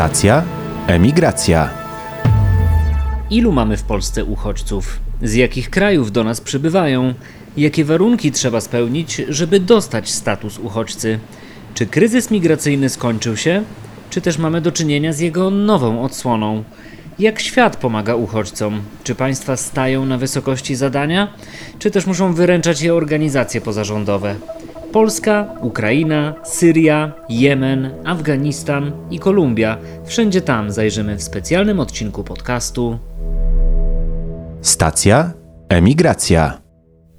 Stacja Emigracja. Ilu mamy w Polsce uchodźców? Z jakich krajów do nas przybywają? Jakie warunki trzeba spełnić, żeby dostać status uchodźcy? Czy kryzys migracyjny skończył się? Czy też mamy do czynienia z jego nową odsłoną? Jak świat pomaga uchodźcom? Czy państwa stają na wysokości zadania? Czy też muszą wyręczać je organizacje pozarządowe? Polska, Ukraina, Syria, Jemen, Afganistan i Kolumbia. Wszędzie tam zajrzymy w specjalnym odcinku podcastu. Stacja Emigracja.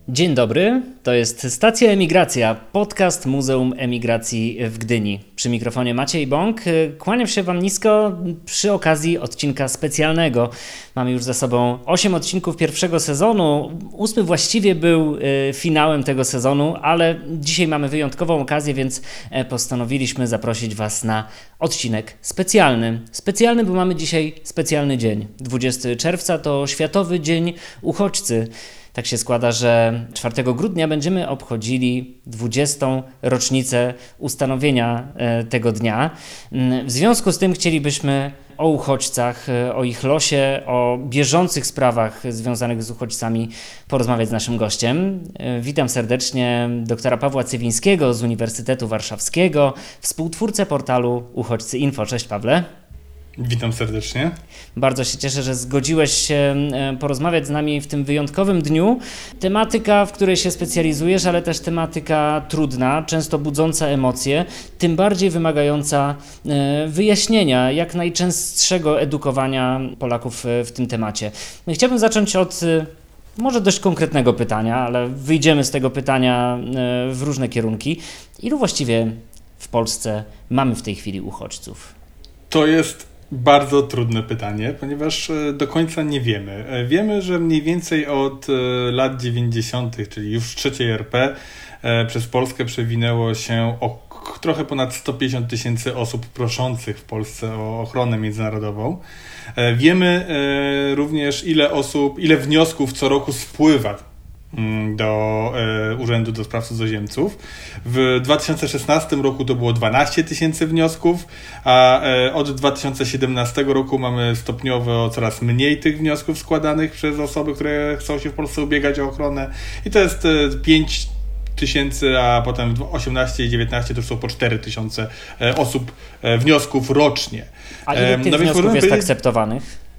Dzień dobry, to jest Stacja Emigracja, podcast Muzeum Emigracji w Gdyni. Przy mikrofonie Maciej Bąk. Kłaniam się Wam nisko przy okazji odcinka specjalnego. Mamy już za sobą 8 odcinków pierwszego sezonu. Ósmy właściwie był y, finałem tego sezonu, ale dzisiaj mamy wyjątkową okazję, więc e, postanowiliśmy zaprosić Was na odcinek specjalny. Specjalny, bo mamy dzisiaj specjalny dzień. 20 czerwca to Światowy Dzień Uchodźcy. Tak się składa, że 4 grudnia będziemy obchodzili 20. rocznicę ustanowienia e, tego dnia. Mm, w związku z tym chcielibyśmy o uchodźcach, e, o ich losie, o bieżących sprawach związanych z uchodźcami porozmawiać z naszym gościem. E, witam serdecznie doktora Pawła Cywińskiego z Uniwersytetu Warszawskiego, współtwórcę portalu Uchodźcy Info. Cześć Pawle. Witam serdecznie. Bardzo się cieszę, że zgodziłeś się e, porozmawiać z nami w tym wyjątkowym dniu. Tematyka, w której się specjalizujesz, ale też tematyka trudna, często budząca emocje, tym bardziej wymagająca e, wyjaśnienia, jak najczęstszego edukowania Polaków e, w tym temacie. Chciałbym zacząć od może dość konkretnego pytania, ale wyjdziemy z tego pytania w różne kierunki. Ilu właściwie w Polsce mamy w tej chwili uchodźców? To jest bardzo trudne pytanie, ponieważ e, do końca nie wiemy. E, wiemy, że mniej więcej od e, lat 90., czyli już trzeciej RP, przez Polskę przewinęło się trochę ponad 150 tysięcy osób proszących w Polsce o ochronę międzynarodową. Wiemy również, ile osób, ile wniosków co roku spływa do e, Urzędu do Spraw Cudzoziemców. W 2016 roku to było 12 tysięcy wniosków, a e, od 2017 roku mamy stopniowo coraz mniej tych wniosków składanych przez osoby, które chcą się w Polsce ubiegać o ochronę i to jest 5 e, tysięcy, a potem w 18 i 19 to już są po 4 tysiące osób wniosków rocznie. A ile tych no wniosków jest akceptowanych?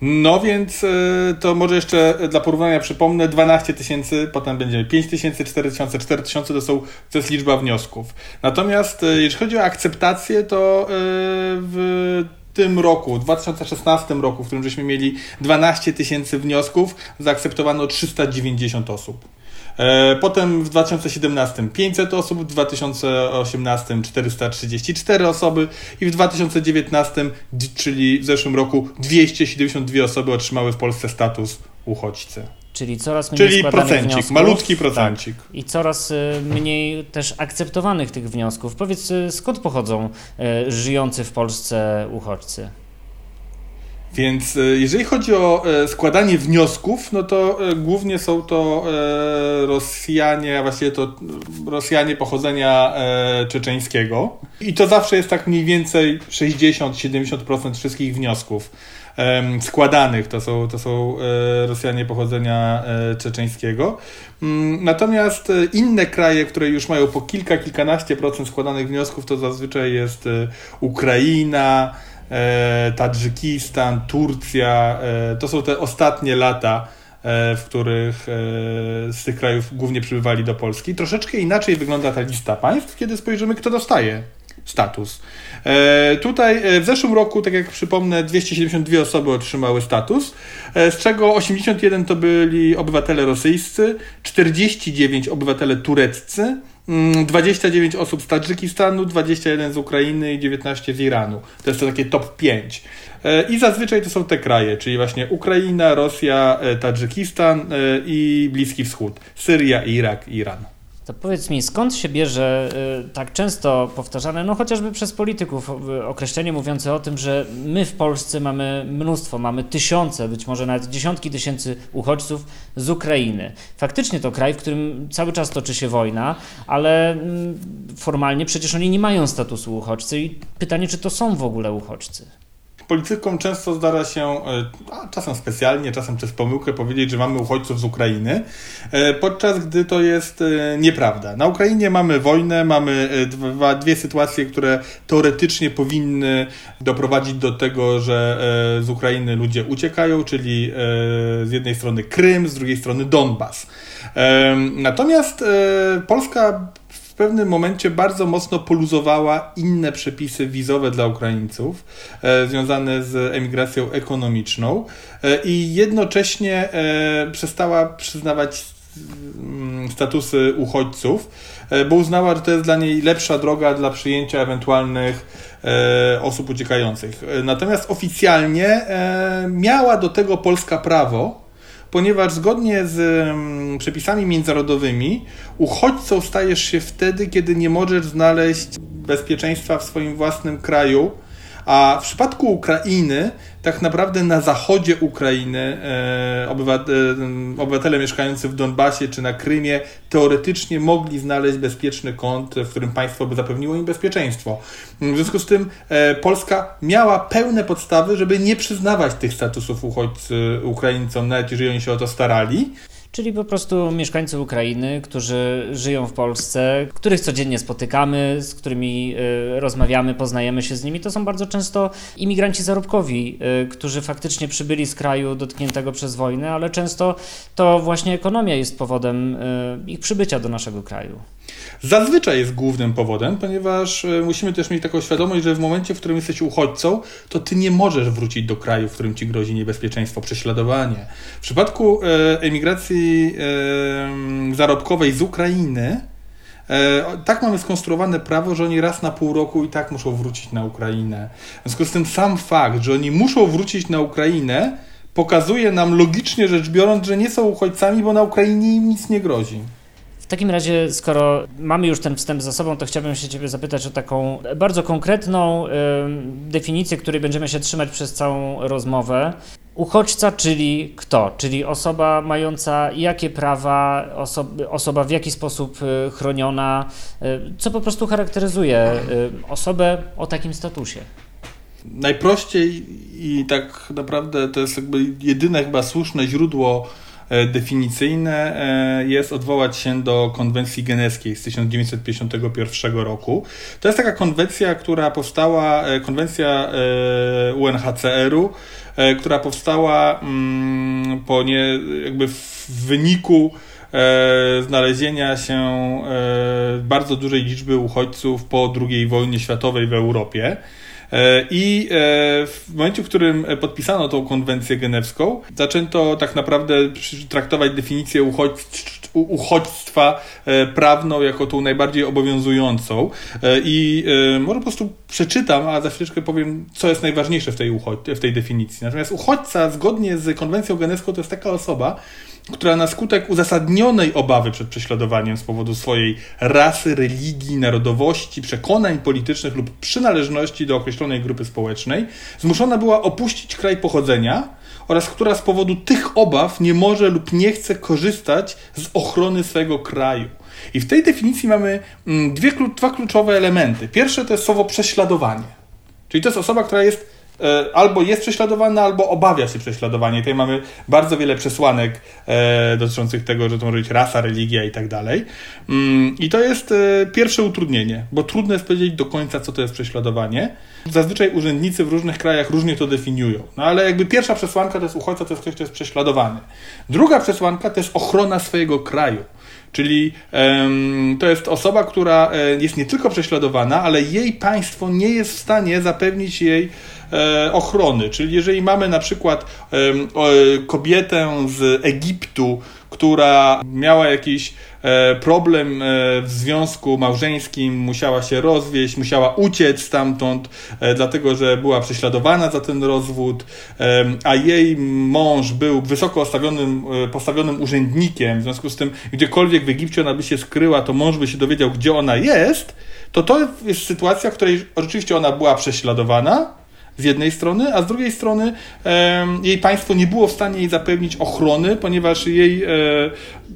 No więc e, to może jeszcze dla porównania przypomnę 12 tysięcy, potem będzie 5 tysięcy, 4 tysiące, 4 tysiące to, są, to jest liczba wniosków. Natomiast e, jeśli chodzi o akceptację, to e, w tym roku, w 2016 roku, w którym żeśmy mieli 12 tysięcy wniosków, zaakceptowano 390 osób. E, potem w 2017 500 osób, w 2018 434 osoby i w 2019, czyli w zeszłym roku 272 osoby otrzymały w Polsce status uchodźcy. Czyli coraz mniej Czyli procencik, wniosków, malutki procencik. Tak, I coraz e, mniej też akceptowanych tych wniosków. Powiedz, e, skąd pochodzą żyjący w Polsce uchodźcy? Więc e, jeżeli chodzi o e, składanie wniosków, no to e, głównie są to Rosjanie, a właściwie to Rosjanie pochodzenia czeczeńskiego. I to zawsze jest tak mniej więcej 60-70% wszystkich wniosków składanych to są, to są Rosjanie pochodzenia czeczeńskiego. Mm, natomiast inne kraje, które już mają po kilka, kilkanaście procent składanych wniosków, to zazwyczaj jest Ukraina, Tadżykistan, Turcja. E, to są te ostatnie lata, e, w których z tych krajów głównie przybywali do Polski. Troszeczkę inaczej wygląda ta lista państw, kiedy spojrzymy, kto dostaje status. Tutaj w zeszłym roku, tak jak przypomnę, 272 osoby otrzymały status, z czego 81 to byli obywatele rosyjscy, 49 obywatele tureccy, 29 mm, osób z Tadżykistanu, 21 z Ukrainy i 19 z Iranu. To jest to takie top 5. E, I zazwyczaj to są te kraje, czyli właśnie Ukraina, Rosja, e, Tadżykistan e, i Bliski Wschód. Syria, Irak, Iran. To powiedz mi, skąd się bierze y, tak często powtarzane, no chociażby przez polityków, y, określenie mówiące o tym, że my w Polsce mamy mnóstwo, mamy tysiące, być może nawet dziesiątki tysięcy uchodźców z Ukrainy. Faktycznie to kraj, w którym cały czas toczy się wojna, ale mm, formalnie przecież oni nie mają statusu uchodźcy i pytanie, czy to są w ogóle uchodźcy? Politykom często zdarza się, e, czasem specjalnie, czasem przez pomyłkę powiedzieć, że mamy uchodźców z Ukrainy, e, podczas gdy to jest e, nieprawda. Na Ukrainie mamy wojnę, mamy dwa, dwie sytuacje, które teoretycznie powinny doprowadzić do tego, że z Ukrainy ludzie uciekają, czyli z jednej strony Krym, z drugiej strony Donbas. Natomiast Polska pewnym momencie bardzo mocno poluzowała inne przepisy wizowe dla Ukraińców e, związane z emigracją ekonomiczną e, i jednocześnie e, przestała przyznawać mm, statusy uchodźców, e, bo uznała, że to jest dla niej lepsza droga dla przyjęcia ewentualnych e, osób uciekających. E, natomiast oficjalnie miała do tego Polska prawo, ponieważ zgodnie z mm, przepisami międzynarodowymi uchodźcą stajesz się wtedy, kiedy nie możesz znaleźć bezpieczeństwa w swoim własnym kraju a w przypadku Ukrainy, tak naprawdę na zachodzie Ukrainy e, obywatele, obywatele mieszkający w Donbasie czy na Krymie teoretycznie mogli znaleźć bezpieczny kąt, w którym państwo by zapewniło im bezpieczeństwo. W związku z tym e, Polska miała pełne podstawy, żeby nie przyznawać tych statusów uchodźcy Ukraińcom, nawet jeżeli oni się o to starali czyli po prostu mieszkańcy Ukrainy, którzy żyją w Polsce, których codziennie spotykamy, z którymi y, rozmawiamy, poznajemy się z nimi. To są bardzo często imigranci zarobkowi, y, którzy faktycznie przybyli z kraju dotkniętego przez wojnę, ale często to właśnie ekonomia jest powodem y, ich przybycia do naszego kraju. Zazwyczaj jest głównym powodem, ponieważ musimy też mieć taką świadomość, że w momencie, w którym jesteś uchodźcą, to ty nie możesz wrócić do kraju, w którym ci grozi niebezpieczeństwo, prześladowanie. W przypadku emigracji zarobkowej z Ukrainy, e, tak mamy skonstruowane prawo, że oni raz na pół roku i tak muszą wrócić na Ukrainę. W związku z tym sam fakt, że oni muszą wrócić na Ukrainę, pokazuje nam logicznie rzecz biorąc, że nie są uchodźcami, bo na Ukrainie im nic nie grozi. W takim razie, skoro mamy już ten wstęp za sobą, to chciałbym się Ciebie zapytać o taką bardzo konkretną y, definicję, której będziemy się trzymać przez całą rozmowę. Uchodźca, czyli kto? Czyli osoba mająca jakie prawa, osoba, osoba w jaki sposób y, chroniona, y, co po prostu charakteryzuje y, osobę o takim statusie? Najprościej i tak naprawdę to jest jakby jedyne chyba słuszne źródło definicyjne e, jest odwołać się do konwencji geneskiej z 1951 roku. To jest taka konwencja, która powstała, e, konwencja UNHCR-u, E, która powstała mm, po nie, jakby w wyniku e, znalezienia się e, bardzo dużej liczby uchodźców po II wojnie światowej w Europie. I w momencie, w którym podpisano tą konwencję genewską, zaczęto tak naprawdę traktować definicję uchodźstw uchodźstwa e, prawną jako tą najbardziej obowiązującą. E, I e, może po prostu przeczytam, a za chwileczkę powiem, co jest najważniejsze w tej, uchodź- w tej definicji. Natomiast uchodźca, zgodnie z konwencją genewską, to jest taka osoba, która na skutek uzasadnionej obawy przed prześladowaniem z powodu swojej rasy, religii, narodowości, przekonań politycznych lub przynależności do określonej grupy społecznej, zmuszona była opuścić kraj pochodzenia oraz która z powodu tych obaw nie może lub nie chce korzystać z ochrony swego kraju. I w tej definicji mamy mm, dwie, dwa kluczowe elementy. Pierwsze to jest słowo prześladowanie. Czyli to jest osoba, która jest albo jest prześladowany, albo obawia się prześladowania. tutaj mamy bardzo wiele przesłanek e, dotyczących tego, że to może być rasa, religia i tak dalej. Mm, I to jest e, pierwsze utrudnienie, bo trudno jest powiedzieć do końca, co to jest prześladowanie. Zazwyczaj urzędnicy w różnych krajach różnie to definiują. No ale jakby pierwsza przesłanka to jest uchodźca, to jest ktoś, kto jest prześladowany. Druga przesłanka to jest ochrona swojego kraju. Czyli um, to jest osoba, która jest nie tylko prześladowana, ale jej państwo nie jest w stanie zapewnić jej e, ochrony. Czyli jeżeli mamy na przykład kobietę z Egiptu, która miała jakiś e, problem e, w związku małżeńskim, musiała się rozwieść, musiała uciec stamtąd, e, dlatego że była prześladowana za ten rozwód, a jej mąż był wysoko postawionym, postawionym urzędnikiem, w związku z tym gdziekolwiek w Egipcie ona by się skryła, to mąż by się dowiedział, gdzie ona jest, to to jest sytuacja, w której rzeczywiście ona była prześladowana, z jednej strony, a z drugiej strony e, jej państwo nie było w stanie jej zapewnić ochrony, ponieważ jej e,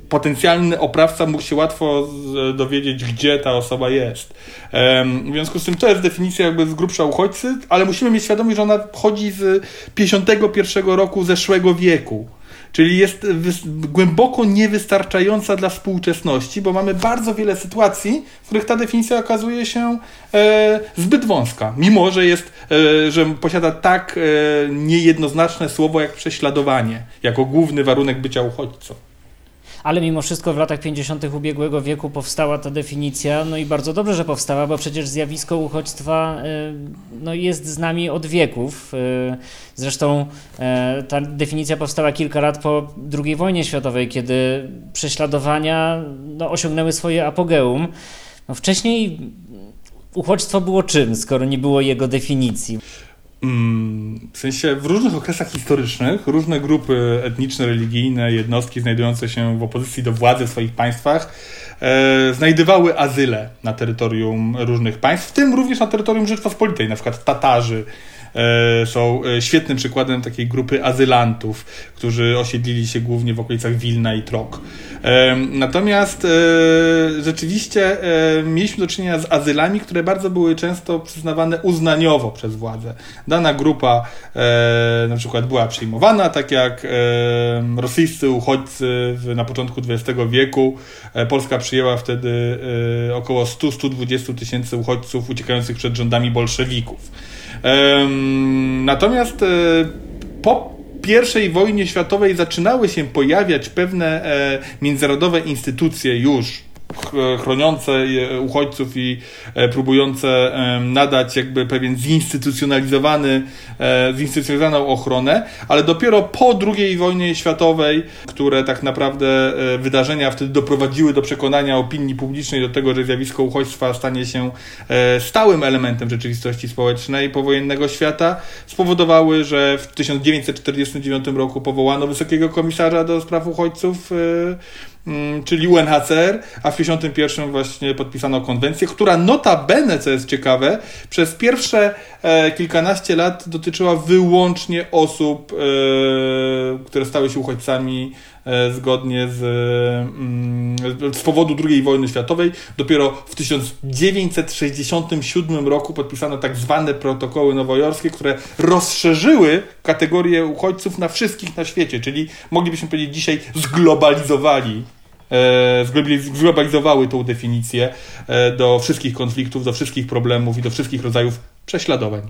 potencjalny oprawca mógł się łatwo z, dowiedzieć, gdzie ta osoba jest. E, w związku z tym to jest definicja jakby z grubsza uchodźcy, ale musimy mieć świadomość, że ona pochodzi z 51 roku zeszłego wieku czyli jest głęboko niewystarczająca dla współczesności, bo mamy bardzo wiele sytuacji, w których ta definicja okazuje się e, zbyt wąska, mimo że jest, e, że posiada tak e, niejednoznaczne słowo jak prześladowanie, jako główny warunek bycia uchodźcą ale mimo wszystko w latach 50. ubiegłego wieku powstała ta definicja, no i bardzo dobrze, że powstała, bo przecież zjawisko uchodźstwa y, no, jest z nami od wieków. Y, zresztą y, ta definicja powstała kilka lat po II wojnie światowej, kiedy prześladowania no, osiągnęły swoje apogeum. No, wcześniej uchodźstwo było czym, skoro nie było jego definicji? W sensie w różnych okresach historycznych różne grupy etniczne, religijne, jednostki znajdujące się w opozycji do władzy w swoich państwach e, znajdowały azyle na terytorium różnych państw, w tym również na terytorium Rzeczpospolitej, na przykład Tatarzy, są e, świetnym przykładem takiej grupy azylantów, którzy osiedlili się głównie w okolicach Wilna i Trok. E, natomiast rzeczywiście mieliśmy do czynienia z azylami, które bardzo były często przyznawane uznaniowo przez władze. Dana grupa na przykład była przyjmowana, tak jak rosyjscy uchodźcy na początku XX wieku. Polska przyjęła wtedy około 100-120 tysięcy uchodźców uciekających przed rządami bolszewików. Natomiast e, po I wojnie światowej zaczynały się pojawiać pewne e, międzynarodowe instytucje już chroniące uchodźców i e, próbujące nadać jakby pewien zinstytucjonalizowany, e, zinstytucjonalizowaną ochronę, ale dopiero po II wojnie światowej, które tak naprawdę e, wydarzenia wtedy doprowadziły do przekonania opinii publicznej do tego, że zjawisko uchodźstwa stanie się stałym elementem rzeczywistości społecznej powojennego świata, spowodowały, że w 1949 roku powołano Wysokiego Komisarza do Spraw Uchodźców czyli UNHCR, a w 1951 właśnie podpisano konwencję, która notabene, co jest ciekawe, przez pierwsze e, kilkanaście lat dotyczyła wyłącznie osób, e, które stały się uchodźcami zgodnie z, mm, z powodu II wojny światowej. Dopiero w 1967 roku podpisano tak zwane protokoły nowojorskie, które rozszerzyły kategorię uchodźców na wszystkich na świecie, czyli moglibyśmy powiedzieć dzisiaj zglobalizowali e, zglobalizowały tą definicję e, do wszystkich konfliktów, do wszystkich problemów i do wszystkich rodzajów prześladowań.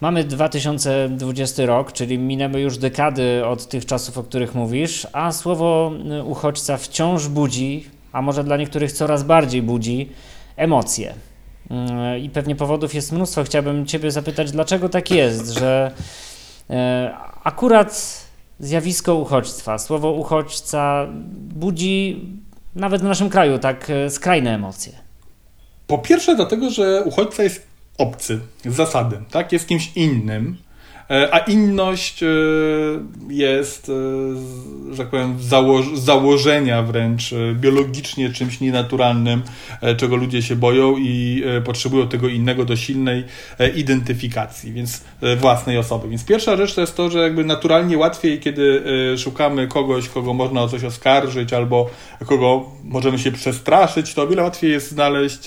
Mamy 2020 rok, czyli minęły już dekady od tych czasów, o których mówisz, a słowo y, uchodźca wciąż budzi, a może dla niektórych coraz bardziej budzi emocje. Y, I pewnie powodów jest mnóstwo. Chciałbym Ciebie zapytać, dlaczego tak jest, że y, akurat zjawisko uchodźstwa, słowo uchodźca budzi nawet w naszym kraju tak skrajne emocje. Po pierwsze, dlatego, że uchodźca jest obcy z zasady, tak? Jest kimś innym, e, a inność e, jest, e, że tak powiem, z założenia wręcz biologicznie czymś nienaturalnym, czego ludzie się boją i potrzebują tego innego do silnej identyfikacji, więc własnej osoby. Więc pierwsza rzecz to jest to, że jakby naturalnie łatwiej, kiedy szukamy kogoś, kogo można o coś oskarżyć albo kogo możemy się przestraszyć, to o wiele łatwiej jest znaleźć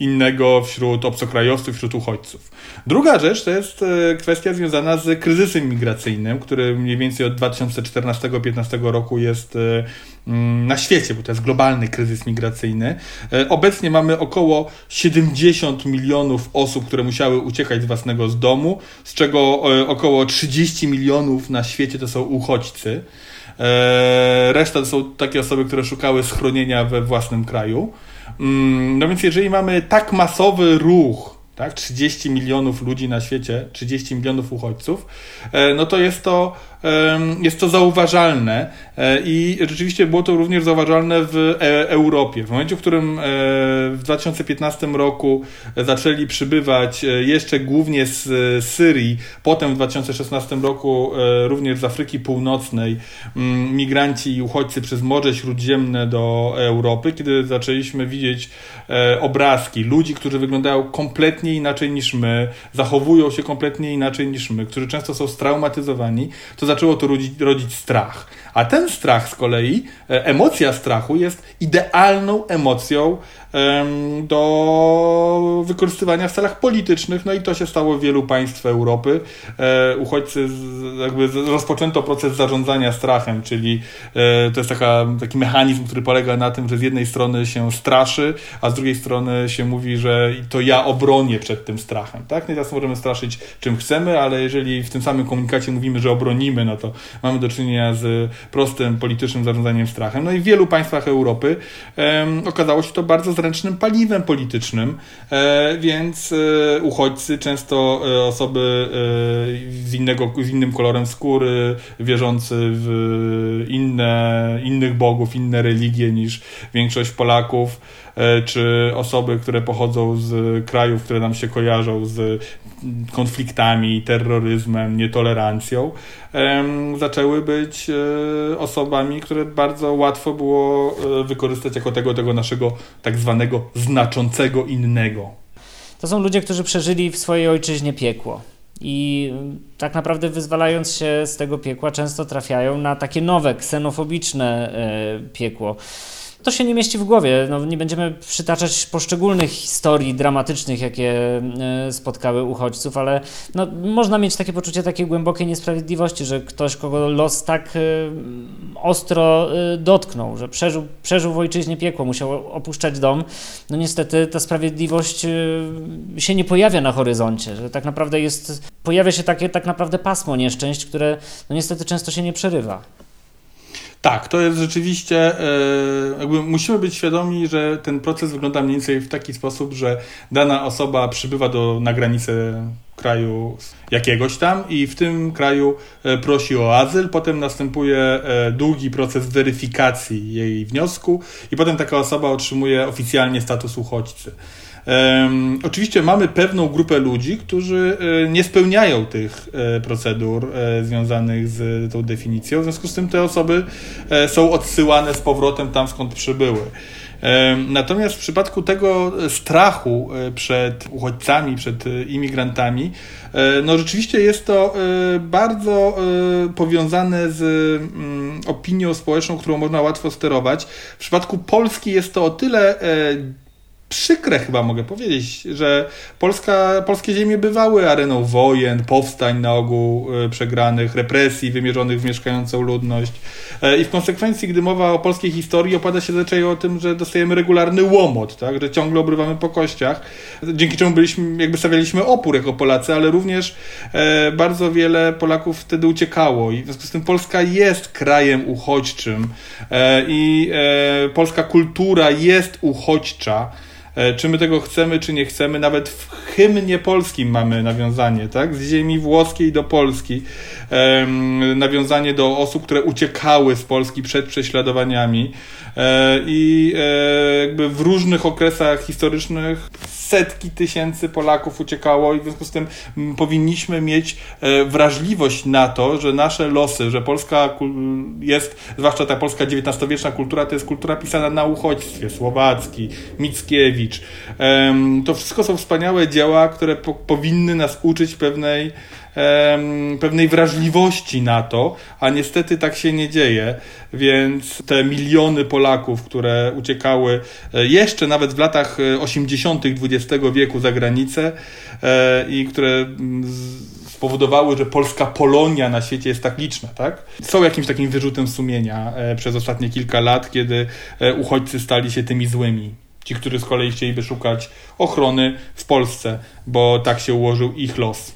innego wśród obcokrajowców, wśród uchodźców. Druga rzecz to jest e, kwestia związana z kryzysem migracyjnym, który mniej więcej od 2014-2015 roku jest e, mm, na świecie, bo to jest globalny kryzys migracyjny. E, obecnie mamy około 70 milionów osób, które musiały uciekać z własnego z domu, z czego około 30 milionów na świecie to są uchodźcy. Reszta to są takie osoby, które szukały schronienia we własnym kraju. Mm, no więc jeżeli mamy tak masowy ruch tak? 30 milionów ludzi na świecie, 30 milionów uchodźców, no to jest to jest to zauważalne e, i rzeczywiście było to również zauważalne w e, Europie. W momencie, w którym e, w 2015 roku zaczęli przybywać jeszcze głównie z Syrii, potem w 2016 roku również z Afryki Północnej mm, migranci i uchodźcy przez Morze Śródziemne do Europy, kiedy zaczęliśmy widzieć obrazki ludzi, którzy wyglądają kompletnie inaczej niż my, zachowują się kompletnie inaczej niż my, którzy często są straumatyzowani, to zaczęło to rodzić, rodzić strach. A ten strach z kolei, e, emocja strachu jest idealną emocją do wykorzystywania w celach politycznych, no i to się stało w wielu państw Europy. E, uchodźcy, jakby rozpoczęto proces zarządzania strachem, czyli e, to jest taka, taki mechanizm, który polega na tym, że z jednej strony się straszy, a z drugiej strony się mówi, że to ja obronię przed tym strachem. Tak? No teraz możemy straszyć czym chcemy, ale jeżeli w tym samym komunikacie mówimy, że obronimy, no to mamy do czynienia z prostym politycznym zarządzaniem strachem. No i w wielu państwach Europy um, okazało się to bardzo zręcznym paliwem politycznym, e, więc e, uchodźcy, często e, osoby z, innego, z innym kolorem skóry, wierzący w inne, innych bogów, inne religie niż większość Polaków, czy osoby, które pochodzą z krajów, które nam się kojarzą z konfliktami, terroryzmem, nietolerancją, zaczęły być osobami, które bardzo łatwo było wykorzystać jako tego, tego naszego tak zwanego znaczącego innego. To są ludzie, którzy przeżyli w swojej ojczyźnie piekło. I tak naprawdę wyzwalając się z tego piekła, często trafiają na takie nowe, ksenofobiczne e, piekło to się nie mieści w głowie. No, nie będziemy przytaczać poszczególnych historii dramatycznych, jakie e, spotkały uchodźców, ale no, można mieć takie poczucie takiej głębokiej niesprawiedliwości, że ktoś, kogo los tak e, ostro e, dotknął, że przeżył, przeżył w ojczyźnie piekło, musiał opuszczać dom. No niestety ta sprawiedliwość się nie pojawia na horyzoncie, że tak naprawdę jest, pojawia się takie tak naprawdę pasmo nieszczęść, które no niestety często się nie przerywa. Tak, to jest rzeczywiście, e, jakby musimy być świadomi, że ten proces wygląda mniej więcej w taki sposób, że dana osoba przybywa do, na granicę kraju jakiegoś tam i w tym kraju e, prosi o azyl, potem następuje e, długi proces weryfikacji jej wniosku i potem taka osoba otrzymuje oficjalnie status uchodźcy. Oczywiście mamy pewną grupę ludzi, którzy e, nie spełniają tych e, procedur e, związanych z tą definicją, w związku z tym te osoby są odsyłane z powrotem tam, skąd przybyły. Natomiast w przypadku tego strachu przed uchodźcami, przed imigrantami, no rzeczywiście jest to bardzo powiązane z mm, opinią społeczną, którą można łatwo sterować. W przypadku Polski jest to o tyle przykre chyba mogę powiedzieć, że Polska, polskie ziemie bywały areną wojen, powstań na ogół e, przegranych, represji wymierzonych w mieszkającą ludność. E, I w konsekwencji, gdy mowa o polskiej historii, opada się zazwyczaj o tym, że dostajemy regularny łomot, tak? że ciągle obrywamy po kościach, dzięki czemu byliśmy, jakby stawialiśmy opór jako Polacy, ale również e, bardzo wiele Polaków wtedy uciekało i w związku z tym Polska jest krajem uchodźczym i polska kultura jest uchodźcza. E, czy my tego chcemy, czy nie chcemy. Nawet w hymnie polskim mamy nawiązanie, tak? Z ziemi włoskiej do Polski. Nawiązanie do osób, które uciekały z Polski przed prześladowaniami. E, I e, jakby w różnych okresach historycznych setki tysięcy Polaków uciekało i w związku z tym powinniśmy mieć wrażliwość na to, że nasze losy, że Polska jest, zwłaszcza ta polska XIX-wieczna kultura, to jest kultura pisana na uchodźstwie, Słowacki, Mickiewicz, to wszystko są wspaniałe dzieła, które po, powinny nas uczyć pewnej, pewnej wrażliwości na to, a niestety tak się nie dzieje, więc te miliony Polaków, które uciekały e, jeszcze nawet w latach 80. E, XX wieku za granicę e, i które spowodowały, że polska Polonia na świecie jest tak liczna, tak? Są jakimś takim wyrzutem sumienia przez ostatnie kilka lat, kiedy uchodźcy stali się tymi złymi. Ci, którzy z kolei chcieliby szukać ochrony w Polsce, bo tak się ułożył ich los.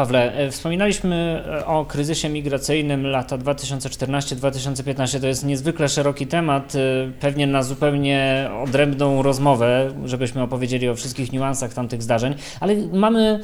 Pawle, e, wspominaliśmy e, o kryzysie migracyjnym lata 2014-2015. To jest niezwykle szeroki temat, e, pewnie na zupełnie odrębną rozmowę, żebyśmy opowiedzieli o wszystkich niuansach tamtych zdarzeń, ale mamy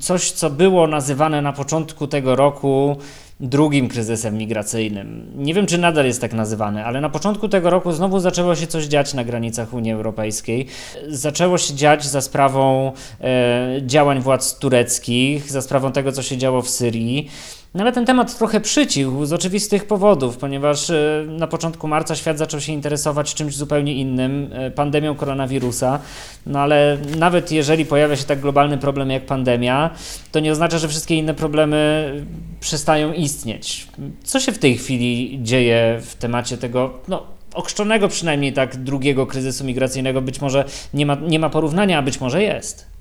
coś, co było nazywane na początku tego roku drugim kryzysem migracyjnym. Nie wiem, czy nadal jest tak nazywany, ale na początku tego roku znowu zaczęło się coś dziać na granicach Unii Europejskiej. Zaczęło się dziać za sprawą e, działań władz tureckich, za sprawą tego, co się działo w Syrii. No ale ten temat trochę przycichł z oczywistych powodów, ponieważ e, na początku marca świat zaczął się interesować czymś zupełnie innym, e, pandemią koronawirusa. No ale nawet jeżeli pojawia się tak globalny problem jak pandemia, to nie oznacza, że wszystkie inne problemy przestają istnieć. Co się w tej chwili dzieje w temacie tego, no, okrzczonego przynajmniej tak drugiego kryzysu migracyjnego? Być może nie ma, nie ma porównania, a być może jest.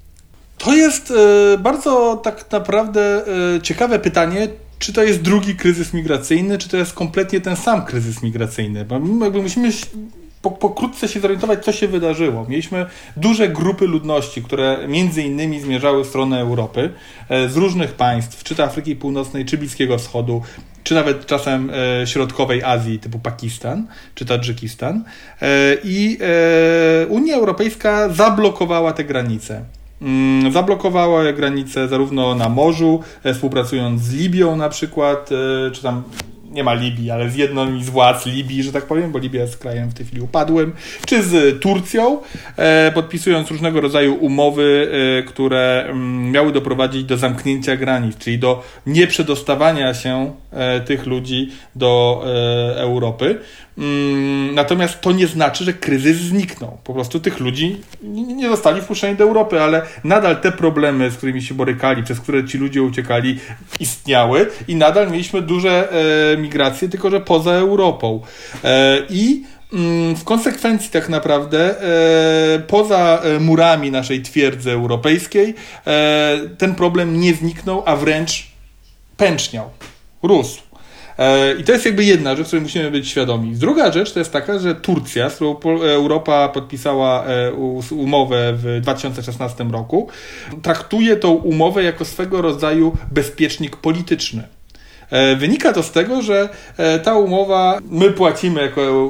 To jest e, bardzo tak naprawdę e, ciekawe pytanie, czy to jest drugi kryzys migracyjny, czy to jest kompletnie ten sam kryzys migracyjny. Bo jakby musimy po, pokrótce się zorientować, co się wydarzyło. Mieliśmy duże grupy ludności, które między innymi zmierzały w stronę Europy e, z różnych państw, czy to Afryki Północnej, czy Bliskiego Wschodu, czy nawet czasem środkowej Azji, typu Pakistan, czy Tadżykistan. I Unia Europejska zablokowała te granice. Mm, zablokowała granice zarówno na morzu, e, współpracując z Libią na przykład, e, czy tam nie ma Libii, ale z jedną z władz Libii, że tak powiem, bo Libia jest krajem w tej chwili upadłym, czy z Turcją, e, podpisując różnego rodzaju umowy, które mm, miały doprowadzić do zamknięcia granic, czyli do nieprzedostawania się tych ludzi do Europy. Mm, natomiast to nie znaczy, że kryzys zniknął. Po prostu tych ludzi nie zostali wpuszczeni do Europy, ale nadal te problemy, z którymi się borykali, przez które ci ludzie uciekali, istniały i nadal mieliśmy duże e, migracje, tylko że poza Europą. E, I mm, w konsekwencji tak naprawdę e, poza murami naszej twierdzy europejskiej ten problem nie zniknął, a wręcz pęczniał, rósł. E, I to jest jakby jedna rzecz, której musimy być świadomi. Druga rzecz to jest taka, że Turcja, z którą Europa podpisała e, umowę w 2016 roku, traktuje tą umowę jako swego rodzaju bezpiecznik polityczny. E, wynika to z tego, że ta umowa, my płacimy jako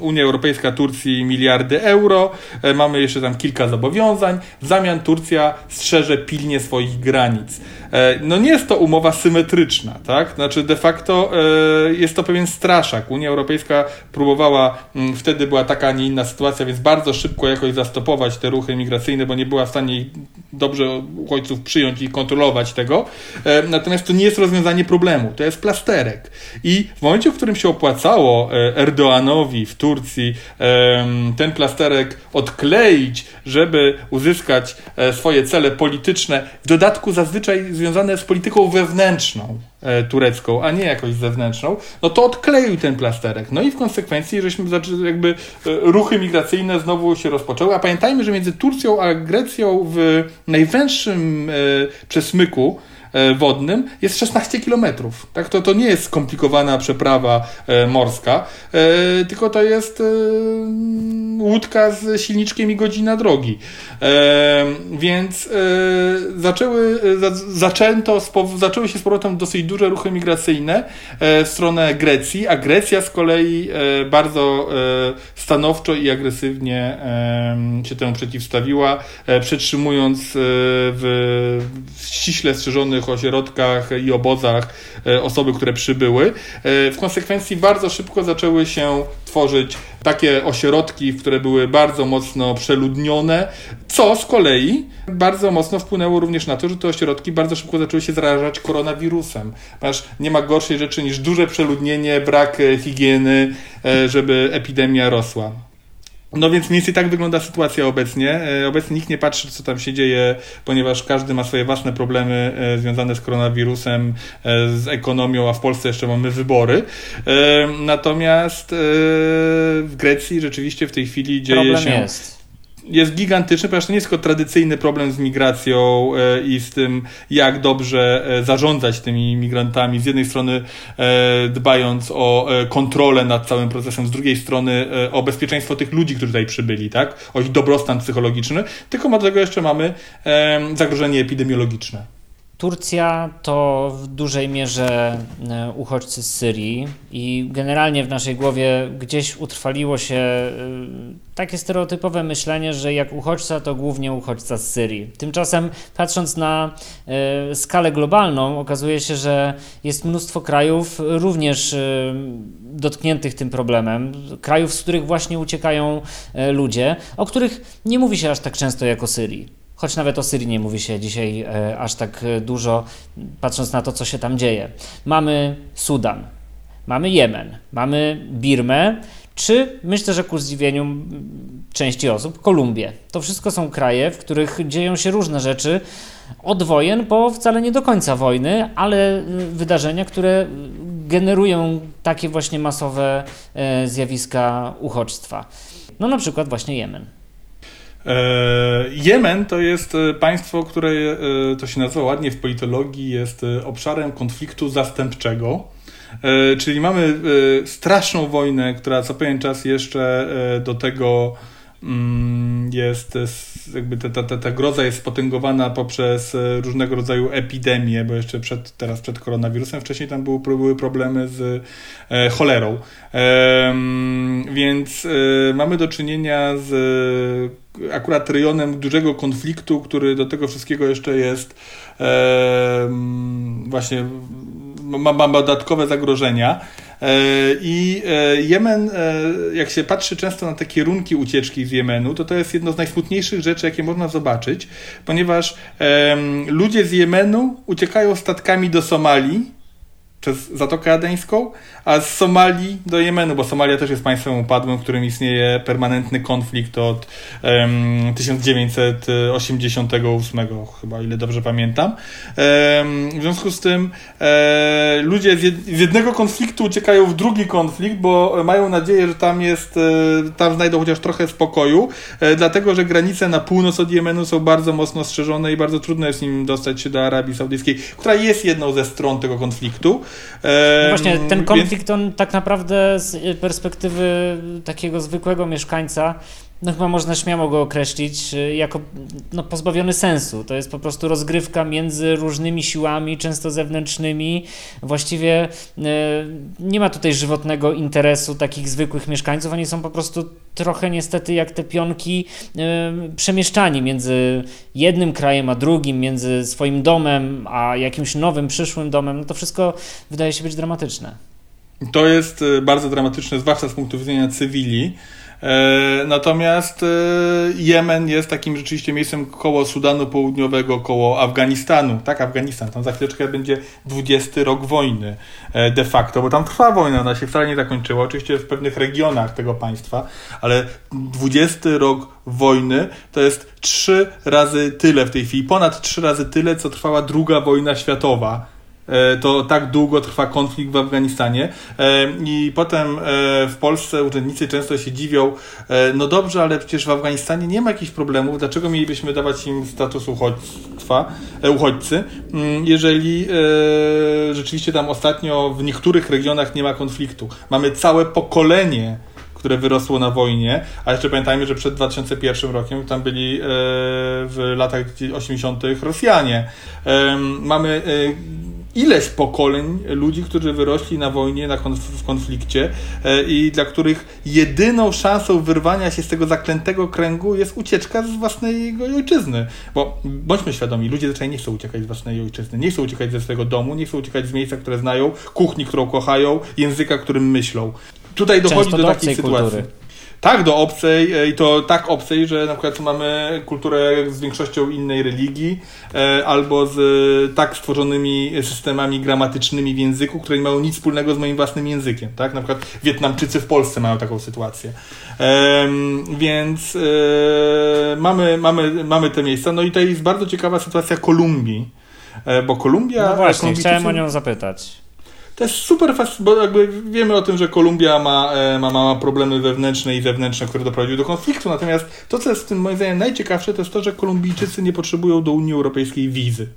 Unia Europejska Turcji miliardy euro, mamy jeszcze tam kilka zobowiązań, w zamian Turcja strzeże pilnie swoich granic. E, no nie jest to umowa symetryczna, tak? Znaczy de facto e, jest to pewien straszak. Unia Europejska próbowała, mm, wtedy była taka, a nie inna sytuacja, więc bardzo szybko jakoś zastopować te ruchy migracyjne, bo nie była w stanie dobrze uchodźców przyjąć i kontrolować tego. E, natomiast to nie jest rozwiązanie problemu, to jest plasterek. I w momencie, w którym się opłacało Erdoanowi w Turcji ten plasterek odkleić, żeby uzyskać swoje cele polityczne, w dodatku zazwyczaj związane z polityką wewnętrzną e, turecką, a nie jakoś zewnętrzną, no to odkleił ten plasterek. No i w konsekwencji, żeśmy jakby e, ruchy migracyjne znowu się rozpoczęły, a pamiętajmy, że między Turcją a Grecją w najwęższym e, przesmyku wodnym jest 16 kilometrów. Tak? To, to nie jest skomplikowana przeprawa e, morska, e, tylko to jest łódka z silniczkiem i godzina drogi. Więc zaczęły, zaczęto, zaczęły się z powrotem dosyć duże ruchy migracyjne w stronę Grecji, a Grecja z kolei bardzo stanowczo i agresywnie się temu przeciwstawiła, przetrzymując w ściśle strzeżonych różnych ośrodkach i obozach e, osoby, które przybyły. E, w konsekwencji bardzo szybko zaczęły się tworzyć takie ośrodki, które były bardzo mocno przeludnione, co z kolei bardzo mocno wpłynęło również na to, że te ośrodki bardzo szybko zaczęły się zarażać koronawirusem. Ponieważ nie ma gorszej rzeczy niż duże przeludnienie, brak e, higieny, żeby epidemia rosła. No więc mniej więcej tak wygląda sytuacja obecnie. E, obecnie nikt nie patrzy, co tam się dzieje, ponieważ każdy ma swoje własne problemy e, związane z koronawirusem, e, z ekonomią, a w Polsce jeszcze mamy wybory. Natomiast w Grecji rzeczywiście w tej chwili dzieje Problem się. Jest jest gigantyczny, ponieważ to nie jest tylko tradycyjny problem z migracją e, i z tym, jak dobrze e, zarządzać tymi migrantami. Z jednej strony e, dbając o kontrolę nad całym procesem, z drugiej strony o bezpieczeństwo tych ludzi, którzy tutaj przybyli, tak? o ich dobrostan psychologiczny, tylko do tego jeszcze mamy zagrożenie epidemiologiczne. Turcja to w dużej mierze e, uchodźcy z Syrii i generalnie w naszej głowie gdzieś utrwaliło się e, takie stereotypowe myślenie, że jak uchodźca to głównie uchodźca z Syrii. Tymczasem patrząc na e, skalę globalną okazuje się, że jest mnóstwo krajów również dotkniętych tym problemem, krajów, z których właśnie uciekają ludzie, o których nie mówi się aż tak często jak o Syrii choć nawet o Syrii nie mówi się dzisiaj e, aż tak e, dużo, patrząc na to, co się tam dzieje. Mamy Sudan, mamy Jemen, mamy Birmę, czy myślę, że ku zdziwieniu części osób, Kolumbię. To wszystko są kraje, w których dzieją się różne rzeczy od wojen po wcale nie do końca wojny, ale wydarzenia, które generują takie właśnie masowe e, zjawiska uchodźstwa. No na przykład właśnie Jemen. E, Jemen to jest e, państwo, które e, to się nazywa ładnie w politologii, jest obszarem konfliktu zastępczego. Czyli mamy straszną wojnę, która co pewien czas jeszcze do tego mm, jest jakby ta, ta, ta groza jest spotęgowana poprzez różnego rodzaju epidemie, bo jeszcze przed, teraz przed koronawirusem wcześniej tam były, były problemy z cholerą. Więc mamy do czynienia z akurat rejonem dużego konfliktu, który do tego wszystkiego jeszcze jest e, właśnie ma, ma dodatkowe zagrożenia. E, I e, Jemen, e, jak się patrzy często na te kierunki ucieczki z Jemenu, to to jest jedno z najsmutniejszych rzeczy, jakie można zobaczyć, ponieważ ludzie z Jemenu uciekają statkami do Somalii, przez Zatokę Adeńską, a z Somalii do Jemenu, bo Somalia też jest państwem upadłym, w którym istnieje permanentny konflikt od um, 1988 chyba, ile dobrze pamiętam. Um, w związku z tym e, ludzie z, jed z, jednego konfliktu uciekają w drugi konflikt, bo mają nadzieję, że tam jest, e, tam znajdą chociaż trochę spokoju, e, dlatego, że granice na północ od Jemenu są bardzo mocno strzeżone i bardzo trudno jest nim dostać się do Arabii Saudyjskiej, która jest jedną ze stron tego konfliktu. No właśnie, ten konflikt, on tak naprawdę z perspektywy takiego zwykłego mieszkańca no chyba można śmiało go określić y, jako no, pozbawiony sensu. To jest po prostu rozgrywka między różnymi siłami, często zewnętrznymi. Właściwie y, nie ma tutaj żywotnego interesu takich zwykłych mieszkańców. Oni są po prostu trochę niestety jak te pionki y, przemieszczani między jednym krajem a drugim, między swoim domem a jakimś nowym, przyszłym domem. No to wszystko wydaje się być dramatyczne. To jest bardzo dramatyczne, zwłaszcza z punktu widzenia cywili. E, natomiast e, Jemen jest takim rzeczywiście miejscem koło Sudanu Południowego, koło Afganistanu. Tak, Afganistan. Tam za chwileczkę będzie 20 rok wojny e, de facto, bo tam trwa wojna, ona się wcale nie zakończyła. Oczywiście w pewnych regionach tego państwa, ale 20 rok wojny to jest trzy razy tyle w tej chwili, ponad trzy razy tyle, co trwała druga wojna światowa to tak długo trwa konflikt w Afganistanie. E, I potem e, w Polsce urzędnicy często się dziwią, no dobrze, ale przecież w Afganistanie nie ma jakichś problemów, dlaczego mielibyśmy dawać im status uchodźstwa, uchodźcy, mm, jeżeli rzeczywiście tam ostatnio w niektórych regionach nie ma konfliktu. Mamy całe pokolenie które wyrosło na wojnie, a jeszcze pamiętajmy, że przed 2001 rokiem tam byli w latach 80. Rosjanie. Mamy ileś pokoleń ludzi, którzy wyrośli na wojnie, na konf w konflikcie e, i dla których jedyną szansą wyrwania się z tego zaklętego kręgu jest ucieczka z własnej ojczyzny. Bo bądźmy świadomi, ludzie zwyczajnie nie chcą uciekać z własnej ojczyzny, nie chcą uciekać ze swojego domu, nie chcą uciekać z miejsca, które znają, kuchni, którą kochają, języka, którym myślą. Tutaj dochodzi Często do, do takiej sytuacji. Kultury tak do obcej e, i to tak obcej, że na przykład mamy kulturę z większością innej religii e, albo z tak stworzonymi systemami gramatycznymi w języku, które nie mają nic wspólnego z moim własnym językiem. Tak? Na przykład Wietnamczycy w Polsce mają taką sytuację. Więc e, mamy, mamy, mamy te miejsca. No i to jest bardzo ciekawa sytuacja Kolumbii, bo Kolumbia... No właśnie, chciałem o nią zapytać. To jest super, bo jakby wiemy o tym, że Kolumbia ma, ma, ma problemy wewnętrzne i zewnętrzne, które doprowadziły do konfliktu, natomiast to, co jest w tym moim zdaniem najciekawsze, to jest to, że Kolumbijczycy nie potrzebują do Unii Europejskiej wizy.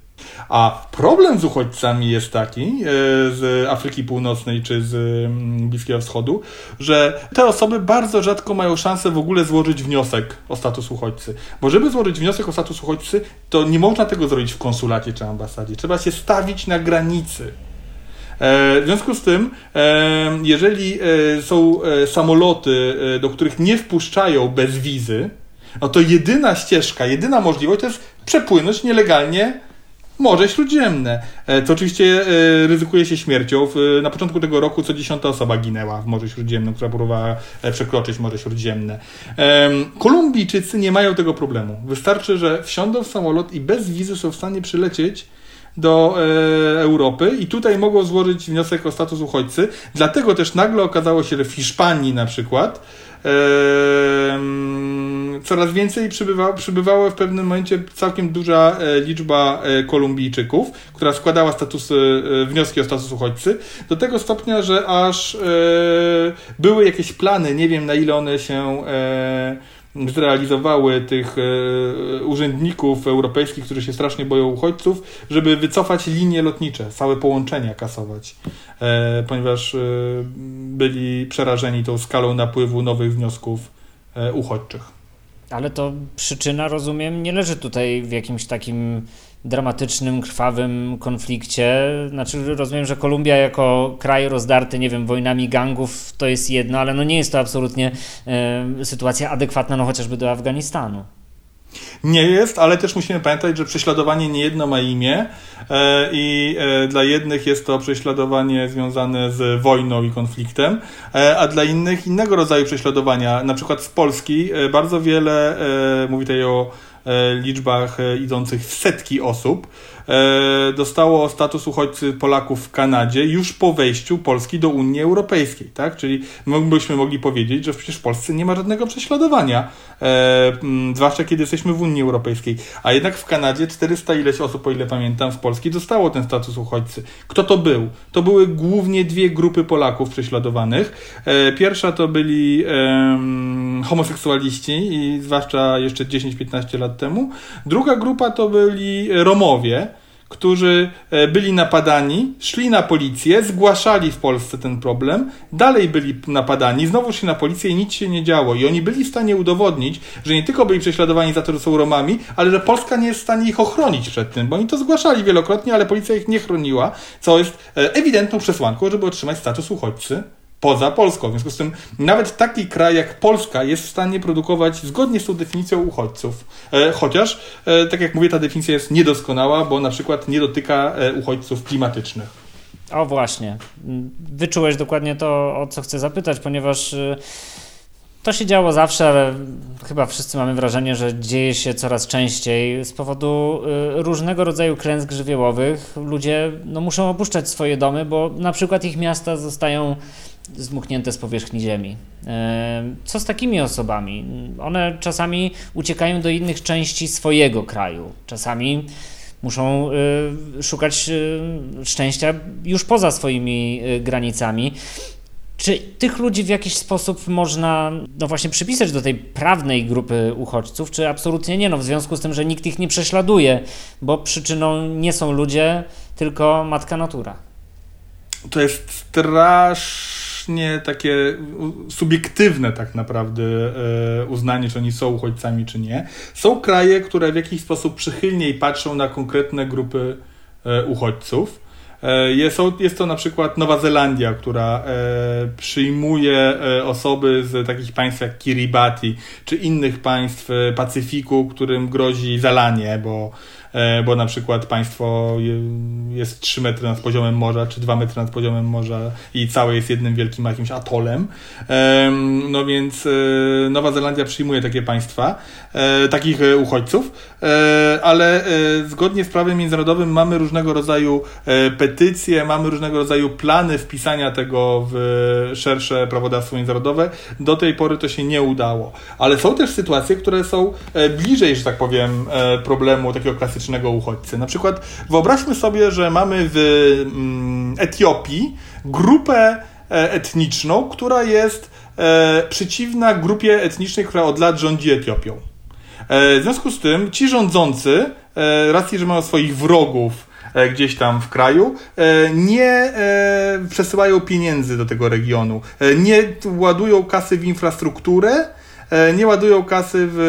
A problem z uchodźcami jest taki, e, z Afryki Północnej czy z mm, Bliskiego Wschodu, że te osoby bardzo rzadko mają szansę w ogóle złożyć wniosek o status uchodźcy. Bo żeby złożyć wniosek o status uchodźcy, to nie można tego zrobić w konsulacie czy ambasadzie. Trzeba się stawić na granicy. E, w związku z tym, e, jeżeli są samoloty, do których nie wpuszczają bez wizy, no to jedyna ścieżka, jedyna możliwość to jest przepłynąć nielegalnie Morze Śródziemne. E, to oczywiście e, ryzykuje się śmiercią. Na początku tego roku co dziesiąta osoba ginęła w Morzu Śródziemnym, która próbowała e, przekroczyć Morze Śródziemne. Kolumbijczycy nie mają tego problemu. Wystarczy, że wsiądą w samolot i bez wizy są w stanie przylecieć do Europy i tutaj mogą złożyć wniosek o status uchodźcy. Dlatego też nagle okazało się, że w Hiszpanii na przykład coraz więcej przybywa, przybywało w pewnym momencie całkiem duża e, liczba e, Kolumbijczyków, która składała status, e, wnioski o status uchodźcy, do tego stopnia, że aż były jakieś plany, nie wiem na ile one się zrealizowały tych e, urzędników europejskich, którzy się strasznie boją uchodźców, żeby wycofać linie lotnicze, całe połączenia kasować, e, ponieważ e, byli przerażeni tą skalą napływu nowych wniosków uchodźczych. Ale to przyczyna, rozumiem, nie leży tutaj w jakimś takim dramatycznym, krwawym konflikcie. Znaczy, rozumiem, że Kolumbia jako kraj rozdarty, nie wiem, wojnami gangów to jest jedno, ale no nie jest to absolutnie e, sytuacja adekwatna, no chociażby do Afganistanu. Nie jest, ale też musimy pamiętać, że prześladowanie nie jedno ma imię e, i e, dla jednych jest to prześladowanie związane z wojną i konfliktem, a dla innych innego rodzaju prześladowania. Na przykład z Polski bardzo wiele, mówi tutaj o liczbach e, idących w setki osób, e, dostało status uchodźcy Polaków w Kanadzie już po wejściu Polski do Unii Europejskiej, tak? Czyli byśmy mogli powiedzieć, że przecież w Polsce nie ma żadnego prześladowania, zwłaszcza kiedy jesteśmy w Unii Europejskiej. A jednak w Kanadzie 400 ileś osób, o ile pamiętam, z Polski dostało ten status uchodźcy. Kto to był? To były głównie dwie grupy Polaków prześladowanych. Pierwsza to byli um, homoseksualiści i zwłaszcza jeszcze 10-15 lat temu. Druga grupa to byli Romowie, którzy e, byli napadani, szli na policję, zgłaszali w Polsce ten problem, dalej byli napadani, znowu szli na policję i nic się nie działo. I oni byli w stanie udowodnić, że nie tylko byli prześladowani za to, że są Romami, ale że Polska nie jest w stanie ich ochronić przed tym, bo oni to zgłaszali wielokrotnie, ale policja ich nie chroniła, co jest e, ewidentną przesłanką, żeby otrzymać status uchodźcy poza Polską. W związku z tym nawet taki kraj jak Polska jest w stanie produkować zgodnie z tą definicją uchodźców. E, chociaż, e, tak jak mówię, ta definicja jest niedoskonała, bo na przykład nie dotyka e, uchodźców klimatycznych. O właśnie. Wyczułeś dokładnie to, o co chcę zapytać, ponieważ to się działo zawsze, ale chyba wszyscy mamy wrażenie, że dzieje się coraz częściej z powodu różnego rodzaju klęsk żywiołowych. Ludzie no, muszą opuszczać swoje domy, bo na przykład ich miasta zostają zmuchnięte z powierzchni ziemi. E, co z takimi osobami? One czasami uciekają do innych części swojego kraju, czasami muszą e, szukać szczęścia już poza swoimi granicami. Czy tych ludzi w jakiś sposób można, no właśnie, przypisać do tej prawnej grupy uchodźców, czy absolutnie nie? No, w związku z tym, że nikt ich nie prześladuje, bo przyczyną nie są ludzie, tylko matka natura. To jest strasznie takie subiektywne tak naprawdę e, uznanie, czy oni są uchodźcami, czy nie. Są kraje, które w jakiś sposób przychylniej patrzą na konkretne grupy e, uchodźców. E, jest, jest to na przykład Nowa Zelandia, która przyjmuje osoby z takich państw jak Kiribati, czy innych państw Pacyfiku, którym grozi zalanie, bo E, bo na przykład państwo jest 3 metry nad poziomem morza, czy 2 metry nad poziomem morza i całe jest jednym wielkim jakimś atolem. No więc e, Nowa Zelandia przyjmuje takie państwa, e, takich uchodźców, ale zgodnie z prawem międzynarodowym mamy różnego rodzaju petycje, mamy różnego rodzaju plany wpisania tego w szersze prawodawstwo międzynarodowe. Do tej pory to się nie udało. Ale są też sytuacje, które są bliżej, że tak powiem, problemu takiego klasycznego etnicznego uchodźcy. Na przykład wyobraźmy sobie, że mamy w mm, Etiopii grupę e, etniczną, która jest e, przeciwna grupie etnicznej, która od lat rządzi Etiopią. E, w związku z tym ci rządzący, racji, że mają swoich wrogów gdzieś tam w kraju, nie przesyłają pieniędzy do tego regionu, nie ładują kasy w infrastrukturę, nie ładują kasy w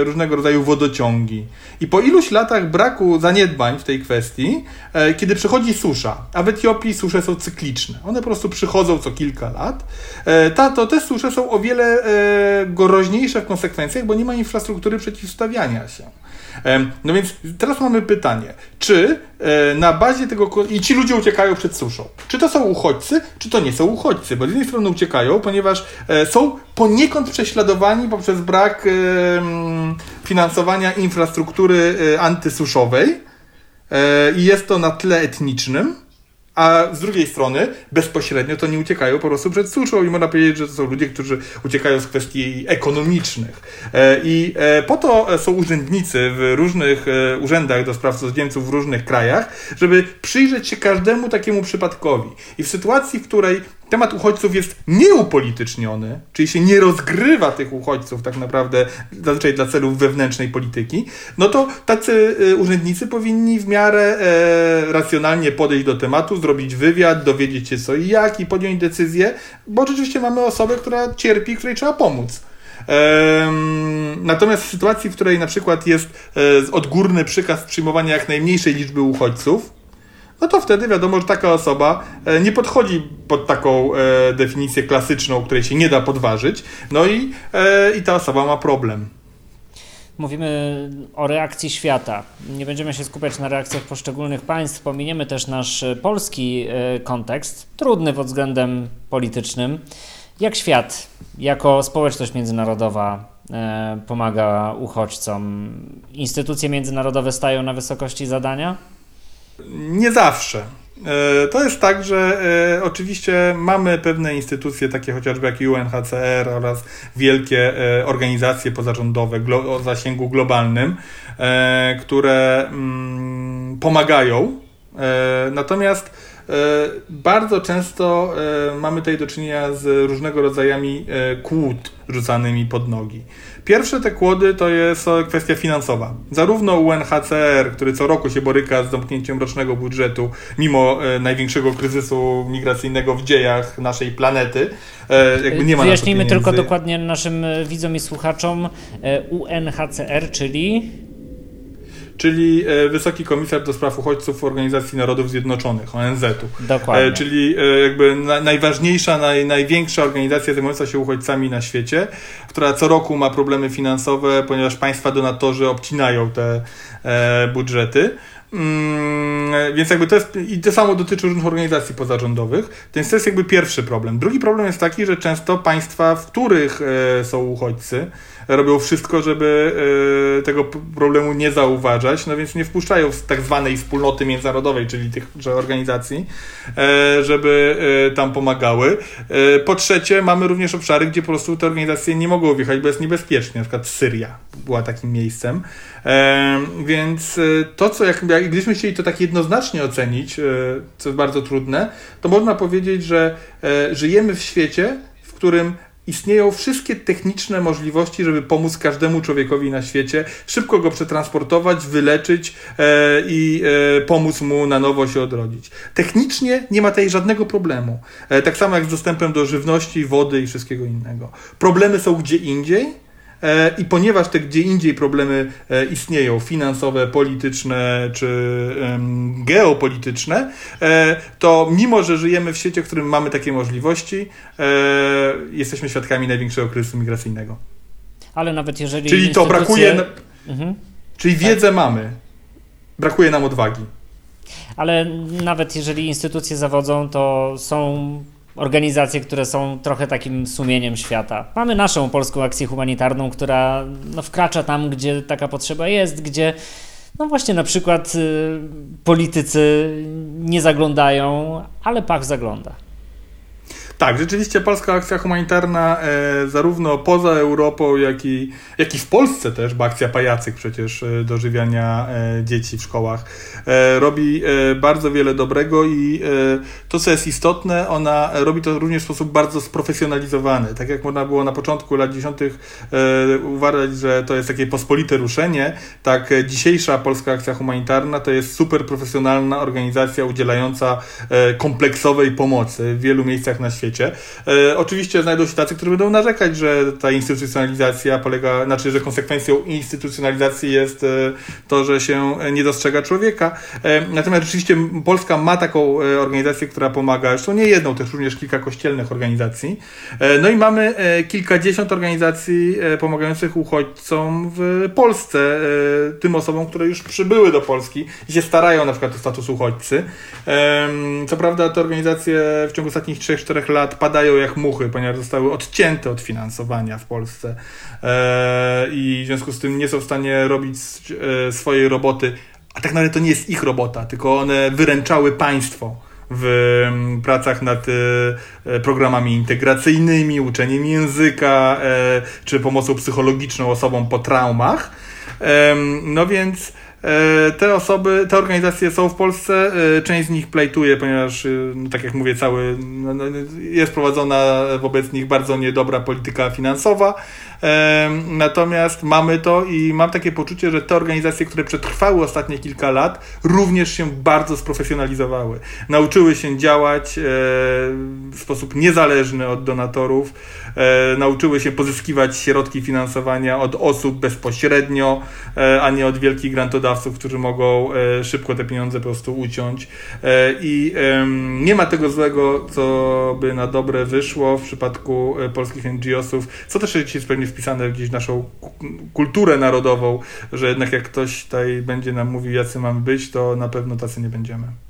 e, różnego rodzaju wodociągi. I po iluś latach braku zaniedbań w tej kwestii, e, kiedy przychodzi susza, a w Etiopii susze są cykliczne, one po prostu przychodzą co kilka lat, e, ta, to te susze są o wiele e, groźniejsze w konsekwencjach, bo nie ma infrastruktury przeciwstawiania się. No więc teraz mamy pytanie, czy e, na bazie tego, i ci ludzie uciekają przed suszą, czy to są uchodźcy, czy to nie są uchodźcy, bo z jednej strony uciekają, ponieważ e, są poniekąd prześladowani poprzez brak finansowania infrastruktury e, antysuszowej i jest to na tle etnicznym, a z drugiej strony bezpośrednio to nie uciekają po prostu przed suszą i można powiedzieć, że to są ludzie, którzy uciekają z kwestii ekonomicznych. E, I e, po to są urzędnicy w różnych e, urzędach do spraw cudzoziemców w różnych krajach, żeby przyjrzeć się każdemu takiemu przypadkowi. I w sytuacji, w której temat uchodźców jest nieupolityczniony, czyli się nie rozgrywa tych uchodźców tak naprawdę zazwyczaj dla celów wewnętrznej polityki, no to tacy e, urzędnicy powinni w miarę e, racjonalnie podejść do tematu, zrobić wywiad, dowiedzieć się co i jak i podjąć decyzję, bo rzeczywiście mamy osobę, która cierpi, której trzeba pomóc. Natomiast w sytuacji, w której na przykład jest e, odgórny przykaz przyjmowania jak najmniejszej liczby uchodźców, no to wtedy wiadomo, że taka osoba e, nie podchodzi pod taką e, definicję klasyczną, której się nie da podważyć, no i, e, i ta osoba ma problem. Mówimy o reakcji świata. Nie będziemy się skupiać na reakcjach poszczególnych państw, pominiemy też nasz polski kontekst, trudny pod względem politycznym. Jak świat, jako społeczność międzynarodowa pomaga uchodźcom? Instytucje międzynarodowe stają na wysokości zadania? Nie zawsze. E, To jest tak, że e, oczywiście mamy pewne instytucje, takie chociażby jak UNHCR oraz wielkie e, organizacje pozarządowe o zasięgu globalnym, które mm, pomagają. Natomiast bardzo często e, mamy tutaj do czynienia z różnego rodzajami e, kłód rzucanymi pod nogi. Pierwsze te kłody to jest e, kwestia finansowa. Zarówno UNHCR, który co roku się boryka z zamknięciem rocznego budżetu, mimo e, największego kryzysu migracyjnego w dziejach naszej planety, e, jakby nie ma Wyjaśnijmy tylko dokładnie naszym e, widzom i słuchaczom e, UNHCR, czyli Czyli e, Wysoki Komisarz do Spraw Uchodźców Organizacji Narodów Zjednoczonych, ONZ-u. Dokładnie. E, czyli e, jakby na, najważniejsza, naj, największa organizacja zajmująca się uchodźcami na świecie, która co roku ma problemy finansowe, ponieważ państwa donatorzy obcinają te budżety. Mm, więc jakby to jest, i to samo dotyczy różnych organizacji pozarządowych, więc to jest jakby pierwszy problem. Drugi problem jest taki, że często państwa, w których są uchodźcy, robią wszystko, żeby e, tego problemu nie zauważać, no więc nie wpuszczają z tak zwanej wspólnoty międzynarodowej, czyli tychże organizacji, e, żeby e, tam pomagały. E, Po trzecie, mamy również obszary, gdzie po prostu te organizacje nie mogą wjechać, bo jest niebezpiecznie, na przykład Syria była takim miejscem. E, Więc to, co jak, jak gdybyśmy chcieli to tak jednoznacznie ocenić, co jest bardzo trudne, to można powiedzieć, że żyjemy w świecie, w którym istnieją wszystkie techniczne możliwości, żeby pomóc każdemu człowiekowi na świecie, szybko go przetransportować, wyleczyć e, i e, pomóc mu na nowo się odrodzić. Technicznie nie ma tutaj żadnego problemu. E, tak samo jak z dostępem do żywności, wody i wszystkiego innego. Problemy są gdzie indziej. E, I ponieważ te gdzie indziej problemy e, istnieją, finansowe, polityczne czy geopolityczne, e, to mimo, że żyjemy w świecie, w którym mamy takie możliwości, jesteśmy świadkami największego kryzysu migracyjnego. ale nawet jeżeli. Czyli to instytucje- brakuje, na- Mhm. czyli wiedzę mamy, brakuje nam odwagi. Ale nawet jeżeli instytucje zawodzą, to są organizacje, które są trochę takim sumieniem świata. Mamy naszą polską akcję humanitarną, która no, wkracza tam, gdzie taka potrzeba jest, gdzie no właśnie na przykład y, politycy nie zaglądają, ale Pach zagląda. Tak, rzeczywiście Polska Akcja Humanitarna e, zarówno poza Europą, jak i, jak i w Polsce też, bo akcja pajacyk przecież e, dożywiania e, dzieci w szkołach, e, robi e, bardzo wiele dobrego i e, to, co jest istotne, ona robi to również w sposób bardzo sprofesjonalizowany. Tak jak można było na początku lat 10. E, uważać, że to jest takie pospolite ruszenie, tak dzisiejsza Polska Akcja Humanitarna to jest super profesjonalna organizacja udzielająca kompleksowej pomocy w wielu miejscach na świecie. E, oczywiście znajdą się tacy, którzy będą narzekać, że ta instytucjonalizacja polega, znaczy, że konsekwencją instytucjonalizacji jest e, to, że się nie dostrzega człowieka. E, natomiast rzeczywiście Polska ma taką e, organizację, która pomaga, zresztą nie jedną, też również kilka kościelnych organizacji. E, no i mamy e, kilkadziesiąt organizacji pomagających uchodźcom w Polsce, tym osobom, które już przybyły do Polski i się starają na przykład o status uchodźcy. Co prawda te organizacje w ciągu ostatnich 3-4 lat padają jak muchy, ponieważ zostały odcięte od finansowania w Polsce E, i w związku z tym nie są w stanie robić e, swojej roboty, a tak naprawdę to nie jest ich robota, tylko one wyręczały państwo w mm, pracach nad e, programami integracyjnymi, uczeniem języka, czy pomocą psychologiczną osobom po traumach. No więc te osoby, te organizacje są w Polsce, e, część z nich plejtuje, ponieważ, e, no, tak jak mówię, cały, no, no, jest prowadzona wobec nich bardzo niedobra polityka finansowa. Natomiast mamy to i mam takie poczucie, że te organizacje, które przetrwały ostatnie kilka lat, również się bardzo sprofesjonalizowały. Nauczyły się działać e, w sposób niezależny od donatorów, e, nauczyły się pozyskiwać środki finansowania od osób bezpośrednio, e, a nie od wielkich grantodawców, którzy mogą e, szybko te pieniądze po prostu uciąć. E, I nie ma tego złego, co by na dobre wyszło w przypadku e, polskich NGO-sów, co też jest pewnie wpisane gdzieś w naszą ku- kulturę narodową, że jednak jak ktoś tutaj będzie nam mówił, jacy mamy być, to na pewno tacy nie będziemy.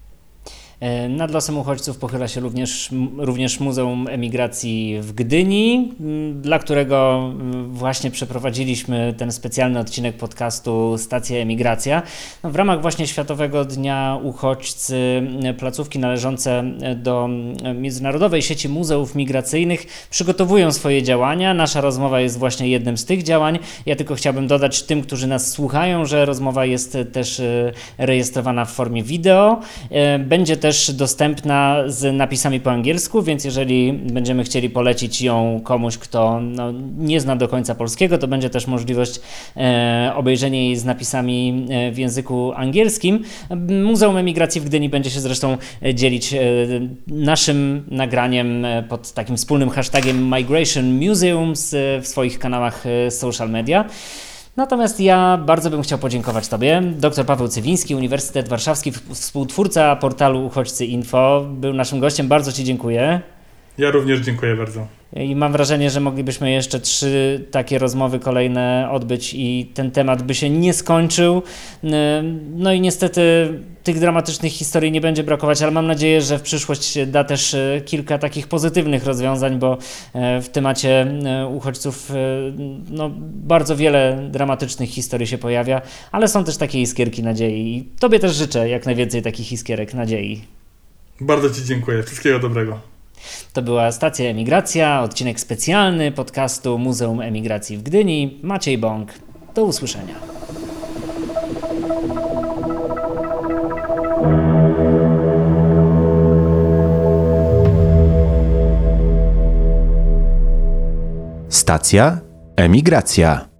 E, Nad losem uchodźców pochyla się również, również Muzeum Emigracji w Gdyni, dla którego właśnie przeprowadziliśmy ten specjalny odcinek podcastu Stacja Emigracja. No, w ramach właśnie Światowego Dnia Uchodźcy placówki należące do m, Międzynarodowej Sieci Muzeów Migracyjnych przygotowują swoje działania. Nasza rozmowa jest właśnie jednym z tych działań. Ja tylko chciałbym dodać tym, którzy nas słuchają, że rozmowa jest też e, rejestrowana w formie wideo. E, Będzie też dostępna z napisami po angielsku, więc jeżeli będziemy chcieli polecić ją komuś, kto no, nie zna do końca polskiego, to będzie też możliwość e, obejrzenia jej z napisami e, w języku angielskim. Muzeum Emigracji w Gdyni będzie się zresztą e, dzielić e, naszym nagraniem pod takim wspólnym hashtagiem Migration Museums e, w swoich kanałach social media. Natomiast ja bardzo bym chciał podziękować Tobie. Dr Paweł Cywiński, Uniwersytet Warszawski, współtwórca portalu Uchodźcy Info, był naszym gościem. Bardzo Ci dziękuję. Ja również dziękuję bardzo. I mam wrażenie, że moglibyśmy jeszcze trzy takie rozmowy kolejne odbyć i ten temat by się nie skończył. No i niestety tych dramatycznych historii nie będzie brakować, ale mam nadzieję, że w przyszłość da też e, kilka takich pozytywnych rozwiązań, bo e, w temacie uchodźców no, bardzo wiele dramatycznych historii się pojawia, ale są też takie iskierki nadziei. I Tobie też życzę jak najwięcej takich iskierek nadziei. Bardzo Ci dziękuję. Wszystkiego dobrego. To była stacja Emigracja, odcinek specjalny podcastu Muzeum Emigracji w Gdyni. Maciej Bąk. Do usłyszenia. Stacja Emigracja.